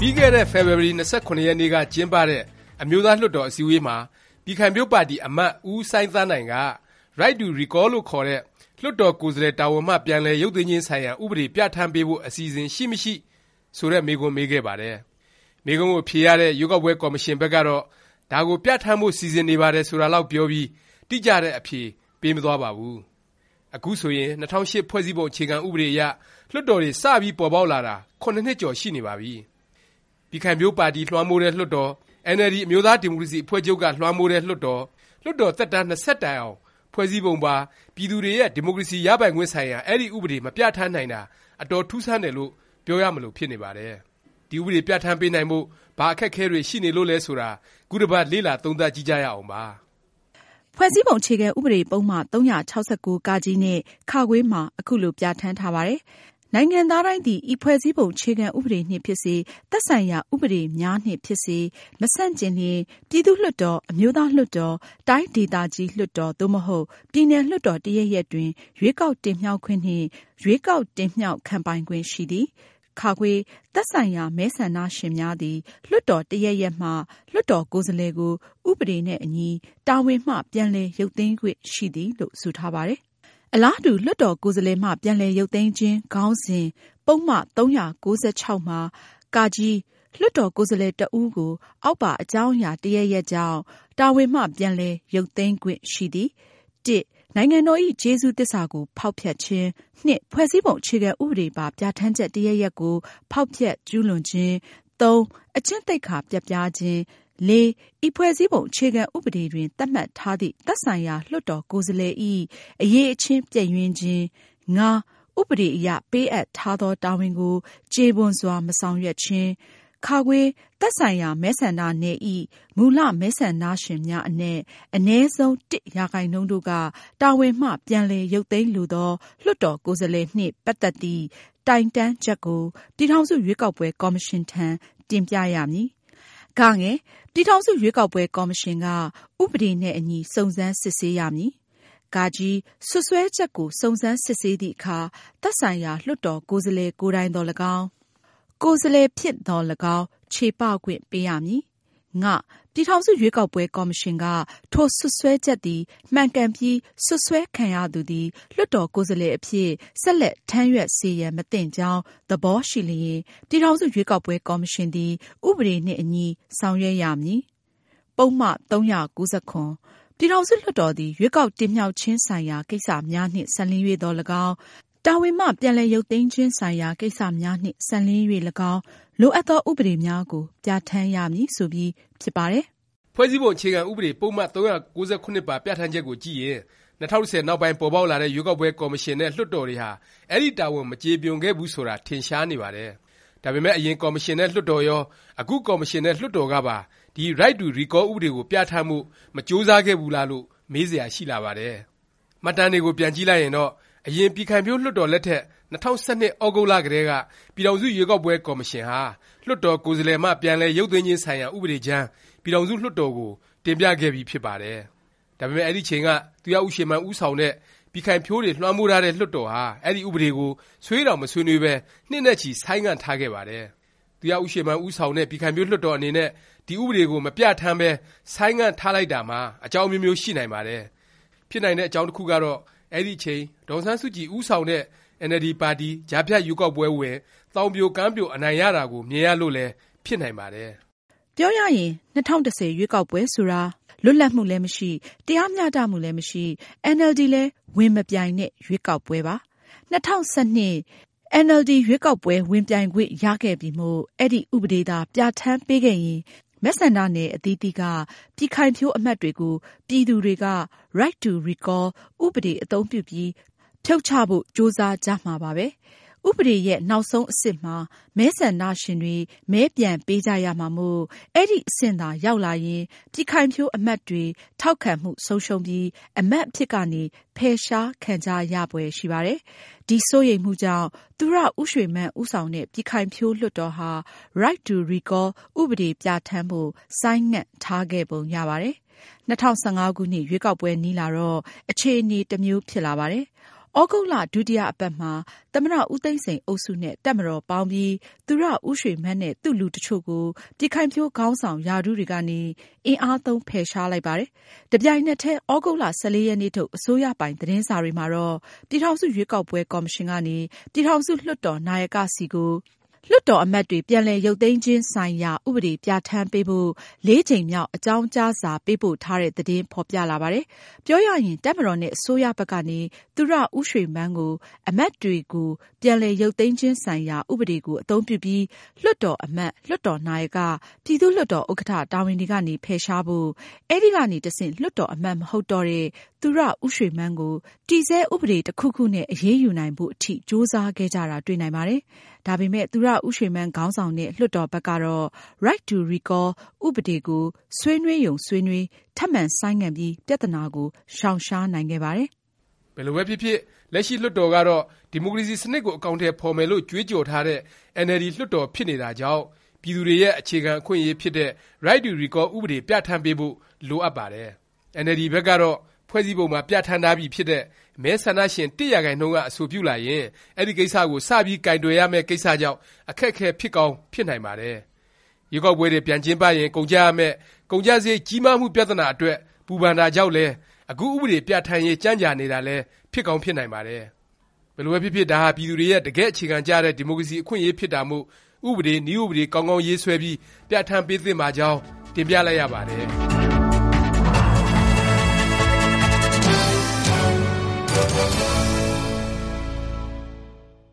ပြီးခဲ့တဲ့ ဖေဖေါ်ဝါရီ ၂၇ ရက်နေ့က ကျင်းပတဲ့ အမျိုးသားလွှတ်တော် အစည်းအဝေးမှာ ပြည်ခိုင်ဖြိုးပါတီ အမတ် ဦးစိုင်းသန်းနိုင်က Right to Recall လို့ခေါ်တဲ့ လွှတ်တော်ကိုယ်စားလှယ် တာဝန်မှ ပြန်လည် ရုပ်သိမ်းခြင်းဆိုင်ရာ ဥပဒေ ပြဌာန်းပေးဖို့ အစီအစဉ် ရှိမရှိ ဆိုတဲ့ မေးခွန်း မေးခဲ့ပါတယ်။မေးခွန်းကို ဖြေရတဲ့ ရွေးကောက်ပွဲ ကော်မရှင်ဘက်ကတော့ ဒါကို ပြဌာန်းဖို့ စီစဉ်နေပါတယ် ဆိုတာလောက် ပြောပြီး တိကျတဲ့ အဖြေ ပေးမသွားပါဘူး။ အခုဆိုရင် ၂၀၀၈ ဖွဲ့စည်းပုံ အခြေခံ ဥပဒေအရ လွှတ်တော်တွေ စပြီး ပေါ်ပေါက်လာတာ ၇ နှစ်ကျော် ရှိနေပါပြီ။ပြည်ခိုင်ဖြိုးပါတီ လွှမ်းမိုးတဲ့ လွှတ်တော်၊အင်န်အယ်လ်ဒီ အမျိုးသားဒီမိုကရေစီ အဖွဲ့ချုပ်က လွှမ်းမိုးတဲ့ လွှတ်တော်၊လွှတ်တော် သက်တမ်း ၂ဆက်တိုင်အောင် ဖွဲ့စည်းပုံပါ ပြည်သူတွေရဲ့ ဒီမိုကရေစီ ရပိုင်ခွင့်ဆိုင်ရာ အဲဒီ ဥပဒေ မပြဌာန်းနိုင်တာ အတော် ထူးဆန်းတယ်လို့ ပြောရမလို ဖြစ်နေပါတယ်။ဒီ ဥပဒေ ပြဌာန်းပေးနိုင်ဖို့ ဘာအခက်အခဲတွေ ရှိနေလို့လဲ ဆိုတာ ခုတစ်ပတ် လေ့လာသုံးသပ်ကြည့်ကြရအောင်ပါ။ ဖွဲ့စည်းပုံအခြေခံဥပဒေပုဒ်မ ၃၆၉နဲ့မှာ အခုလို ပြဌာန်းထားပါတယ်။“နိုင်ငံသားတိုင်းသည် ဤဖွဲ့စည်းပုံအခြေခံဥပဒေနှင့်ဖြစ်စေ၊သက်ဆိုင်ရာ ဥပဒေများနှင့်ဖြစ်စေ မဆန့်ကျင်လျှင် ပြည်သူ့လွှတ်တော်၊အမျိုးသားလွှတ်တော်၊တိုင်းဒေသကြီးလွှတ်တော် သို့မဟုတ် ပြည်နယ်လွှတ်တော် တစ်ရပ်ရပ်တွင် ရွေးကောက်တင်မြှောက်ခွင့်နှင့် ရွေးကောက်တင်မြှောက်ခံပိုင်ခွင့်ရှိသည်။ သက်ဆိုင်ရာမဲဆန္ဒရှင်များသည်လွှတ်တော်တစ်ရပ်ရပ်မှလွှတ်တော်ကိုယ်စားလှယ်ကိုဥပဒေနှင့်အညီတာဝန်မှပြန်လည်ရုပ်သိမ်းခွင့်ရှိသည်။”လို့ဆိုထားပါတယ်။အလားတူလွှတ်တော်ကိုယ်စားလှယ်မှပြန်လည်ရုပ်သိမ်းခြင်းခေါင်းစဉ်ပုဒ်မ၃၉၆မှာလွှတ်တော်ကိုယ်စားလှယ်တစ်ဦးကို အောက်ပါအကြောင်းအရာတစ်ရပ်ရပ်ကြောင့်တာဝန်မှပြန်လည်ရုပ်သိမ်းခွင့်ရှိသည်။၁။ နိုင်ငံတော်ဇ။်ကျေးဇူးသစ္စာကို ဖေါက်ဖျက်ခြင်း၊၂.ဖွဲ့စည်းပုံအခြေခံဥပဒေပါ ပြဌာန်းချက်တစ်ရပ်ရပ်ကို ဖေါက်ဖျက်ကျူးလွန်ခြင်း၊၃.အကျင့်သိက္ခာပျက်ပြားခြင်း၊၄.ဤဖွဲ့စည်းပုံအခြေခံဥပဒေတွင်သတ်မှတ်ထားသည့်သက်ဆိုင်ရာလွှတ်တော်ကိုယ်စားလှယ်ဇ။်အရည်အချင်းပျက်ယွင်းခြင်း၊၅.ဥပဒေအရပေးအပ်ထားသောတာဝန်ကိုကျေပွန်စွာမဆောင်ရွက်ခြင်း၊ သက်ဆိုင်ရာမဲဆန္ဒနယ်ဇ။်မူလမဲဆန္ဒရှင်များအနက်အနည်းဆုံး၁ရာခိုင်နှုန်းတို့ကတာဝန်မှပြန်လည်ရုပ်သိမ်းလိုသောလွှတ်တော်ကိုယ်စားလှယ်နှင့်ပတ်သက်သည့်တိုင်တန်းချက်ကိုပြည်ထောင်စုရွေးကောက်ပွဲကော်မရှင်ထံတင်ပြရမည်။ပြည်ထောင်စုရွေးကောက်ပွဲကော်မရှင်ကဥပဒေနဲ့အညီစုံစမ်းစစ်ဆေးရမည်။စွပ်စွဲချက်ကိုစုံစမ်းစစ်ဆေးသည့်အခါသက်ဆိုင်ရာလွှတ်တော်ကိုယ်စားလှယ်ကိုယ်တိုင်သော်၎င်း၊ ကိုယ်စားလှယ်ဖြင့်သော်၎င်းချေပခွင့်ပေးရမည်။ပြည်ထောင်စုရွေးကောက်ပွဲကော်မရှင်ကထိုစွပ်စွဲချက်သည်မှန်ကန်ပြီးစွပ်စွဲခံရသူသည်လွှတ်တော်ကိုယ်စားလှယ်အဖြစ်ဆက်လက်ထမ်းရွက်စေရန်မသင့်ကြောင်းသဘောရှိလျင်ပြည်ထောင်စုရွေးကောက်ပွဲကော်မရှင်သည်ဥပဒေနှင့်အညီဆောင်ရွက်ရမည်။ပုဒ်မ၃၉၇ပြည်ထောင်စုလွှတ်တော်သည်ရွေးကောက်တင်မြှောက်ခြင်းဆိုင်ရာကိစ္စများနှင့်စပ်လျဉ်း၍သော်၎င်း၊ တာဝန်မှ ပြန်လည်ရုပ်သိမ်းခြင်းဆိုင်ရာကိစ္စများနှင့် စပ်လျဉ်း၍၎င်း လိုအပ်သော ဥပဒေများကို ပြဌာန်းရမည် ဆိုပြီး ဖြစ်ပါတယ်။ဖွဲ့စည်းပုံ အခြေခံဥပဒေ ပုဒ်မ ၃၉၇ ပါ ပြဌာန်းချက်ကိုကြည့်ရင် ၂၀၁၀ နောက်ပိုင်း ပေါ်ပေါက်လာတဲ့ ရွေးကောက်ပွဲ ကော်မရှင် နဲ့ လွှတ်တော်တွေဟာ အဲဒီ တာဝန် မကျေပွန်ခဲ့ဘူး ဆိုတာ ထင်ရှားနေပါတယ်။ဒါပေမယ့် အရင် ကော်မရှင်နဲ့ လွှတ်တော်ရော၊အခု ကော်မရှင်နဲ့ လွှတ်တော်ကပါ ဒီ Right to Recall ဥပဒေကို ပြဌာန်းဖို့ မကြိုးစားခဲ့ဘူးလားလို့ မေးစရာ ရှိလာပါတယ်။မှတ်တမ်းတွေကို ပြန်ကြည့်လိုက်ရင်တော့ အရင် ပြည်ခိုင်ဖြိုးလွှတ်တော်လက်ထက် ၂၀၁၂ သြဂုတ်လ ကတည်းက ပြည်ထောင်စု ရွေးကောက်ပွဲ ကော်မရှင်ဟာ လွှတ်တော် ကိုယ်စားလှယ်မှ ပြန်လည် ရုပ်သိမ်းခြင်းဆိုင်ရာ ဥပဒေကြမ်း ပြည်ထောင်စု လွှတ်တော်ကို တင်ပြခဲ့ပြီး ဖြစ်ပါတယ်။ဒါပေမယ့် အဲဒီအချိန်က သူရဦးရွှေမန်း ဦးဆောင်တဲ့ ပြည်ခိုင်ဖြိုးတွေ လွှမ်းမိုးထားတဲ့ လွှတ်တော်ဟာ အဲဒီ ဥပဒေကို ဆွေးတောင် မဆွေးနွေးပဲ နှစ်နဲ့ချီ ဆိုင်းငံ့ထားခဲ့ပါတယ်။သူရဦးရွှေမန်း ဦးဆောင်တဲ့ ပြည်ခိုင်ဖြိုးလွှတ်တော် အနေနဲ့ ဒီ ဥပဒေကို မပြဌာန်းပဲ ဆိုင်းငံ့ထားလိုက်တာမှာ အကြောင်းအမျိုးမျိုး ရှိနိုင်ပါတယ်။ဖြစ်နိုင်တဲ့ အကြောင်းတစ်ခုကတော့ အဲဒီအချိန် ဒေါ်အောင်ဆန်းစုကြည် ဦးဆောင်တဲ့ အင်န်အယ်လ်ဒီ ပါတီ ကြားဖြတ်ရွေးကောက်ပွဲဝင်၊သောင်ပြိုကမ်းပြို အနိုင်ရတာကို မြင်ရလို့လည်း ဖြစ်နိုင်ပါတယ်။ပြောရရင် ၂၀၁၀ ရွေးကောက်ပွဲဆိုတာ လွတ်လပ်မှုလည်းမရှိ၊တရားမျှတမှုလည်းမရှိ၊အင်န်အယ်လ်ဒီ လည်း ဝင်မပြိုင်တဲ့ ရွေးကောက်ပွဲပါ။၂၀၁၂ အင်န်အယ်လ်ဒီ ရွေးကောက်ပွဲ ဝင်ပြိုင်ခွင့်ရခဲ့ပြီမို့ အဲဒီ ဥပဒေသာ ပြဌာန်းပေးခဲ့ရင် မဲဆန္ဒနယ်အသီးသီးက ပြည်ခိုင်ဖြိုးအမတ်တွေကို ပြည်သူတွေက Right to Recall ဥပဒေ အသုံးပြုပြီး ဖြုတ်ချဖို့ ကြိုးစားကြမှာပါပဲ။ ဥပဒေရဲ့နောက်ဆုံးအဆင့်မှာ မဲဆန္ဒရှင်တွေ မဲပြန်ပေးကြရမှာမို့ အဲဒီအဆင့်သာရောက်လာရင် ပြည်ခိုင်ဖြိုးအမတ်တွေ ထောက်ခံမှုဆုံးရှုံးပြီး အမတ်အဖြစ်ကနေ ဖယ်ရှားခံကြရဖွယ်ရှိပါတယ်။ဒီစိုးရိမ်မှုကြောင့် သူရဦးရွှေမန်း ဦးဆောင်တဲ့ ပြည်ခိုင်ဖြိုးလွှတ်တော်ဟာ Right to Recall ဥပဒေပြဌာန်းဖို့ ဆိုင်းငံ့ထားခဲ့ပုံရပါတယ်။၂၀၁၅ ခုနှစ် ရွေးကောက်ပွဲနီးလာတော့ အခြေအနေ တစ်မျိုးဖြစ်လာပါတယ်။ ဩဂုတ်လ ဒုတိယအပတ်မှာ သမ္မတ ဦးသိန်းစိန်အုပ်စုနဲ့ တပ်မတော်ပေါင်းပြီး သူရဦးရွှေမန်းနဲ့ သူ့လူတစ်ချို့ကို ပြည်ခိုင်ဖြိုးခေါင်းဆောင် ရာထူးတွေကနေ အင်အားသုံး ဖယ်ရှားလိုက်ပါတယ်။တစ်ပြိုင်နက်တည်း သြဂုတ်လ ၁၄ ရက်နေ့ထုတ် အစိုးရပိုင် သတင်းစာတွေမှာတော့ ပြည်ထောင်စု ရွေးကောက်ပွဲ ကော်မရှင်ကနေ ပြည်ထောင်စု လွှတ်တော် နာယကဆီကို လွှတ်တော်အမတ်တွေပြန်လည်ရုပ်သိမ်းခြင်းဆိုင်ရာ ဥပဒေပြဌာန်းပေးဖို့ လေးကြိမ်မြောက် အကြောင်းကြားစာပေးပို့ထားတဲ့သတင်း ဖော်ပြလာပါတယ်။ပြောရရင် တပ်မတော်နဲ့ အစိုးရဘက်ကနေ သူရဦးရွှေမန်းကို အမတ်တွေကို ပြန်လည်ရုပ်သိမ်းခြင်းဆိုင်ရာ ဥပဒေကို အသုံးပြုပြီး လွှတ်တော်အမတ်၊လွှတ်တော်နာယက၊ပြည်သူ့လွှတ်တော်ဥက္ကဌ တာဝန်တွေကနေ ဖယ်ရှားဖို့၊အဲဒီကနေ တဆင့် လွှတ်တော်အမတ် မဟုတ်တော့တဲ့သူရဦးရွှေမန်းကို တည်ဆဲဥပဒေတစ်ခုခုနဲ့ အရေးယူနိုင်ဖို့အထိကြိုးစားခဲ့ကြတာ တွေ့နိုင်ပါတယ်။ဒါပေမယ့် သူရဦးရွှေမန်းခေါင်းဆောင်တဲ့ လွှတ်တော်ဘက်ကတော့ Right to Recall ဥပဒေကို ဆွေးနွေးရုံဆွေးနွေး၊ထပ်မံဆိုင်းငံ့ပြီး ပြသနာကို ရှောင်ရှားနိုင်ခဲ့ပါတယ်။ဘယ်လိုပဲဖြစ်ဖြစ် လက်ရှိ လွှတ်တော်ကတော့ ဒီမိုကရေစီ စနစ်ကို အကောင်အထည် ဖော်မယ်လို့ ကြွေးကြော်ထားတဲ့ အင်န်အယ်လ်ဒီ လွှတ်တော် ဖြစ်နေတာကြောင့် ပြည်သူတွေရဲ့ အခြေခံ အခွင့်အရေးဖြစ်တဲ့ Right to Recall ဥပဒေ ပြဌာန်းပေးဖို့ လိုအပ်ပါတယ်။အင်န်အယ်လ်ဒီ ဘက်ကတော့ ဖွဲ့စည်းပုံမှာ ပြဌာန်းထားပြီးဖြစ်တဲ့ မဲဆန္ဒရှင် ၁ ရာခိုင်နှုန်းက အဆိုပြုလာရင် အဲဒီကိစ္စကို စပြီး ကိုင်တွယ်ရမယ့် ကိစ္စကြောင့် အခက်အခဲ ဖြစ်ကောင်း ဖြစ်နိုင်ပါတယ်။ရွေးကောက်ပွဲတွေ ပြန်ကျင်းပရင် ကုန်ကျရမယ့် ကုန်ကျစားရိတ် ကြီးမားမှု ပြသနာ အတွက် ပူပန်တာကြောင့်လည်း အခု ဥပဒေ ပြဌာန်းရေး ကြန့်ကြာနေတာလည်း ဖြစ်ကောင်း ဖြစ်နိုင်ပါတယ်။ဘယ်လိုပဲဖြစ်ဖြစ် ဒါဟာ ပြည်သူတွေရဲ့ တကယ့် အခြေခံကျတဲ့ ဒီမိုကရေစီ အခွင့်အရေး ဖြစ်တာမို့ ဥပဒေ၊နည်းဥပဒေ ကောင်းကောင်းရေးဆွဲပြီး ပြဌာန်းပေးသင့်ပါကြောင်း တင်ပြလိုက်ရပါတယ်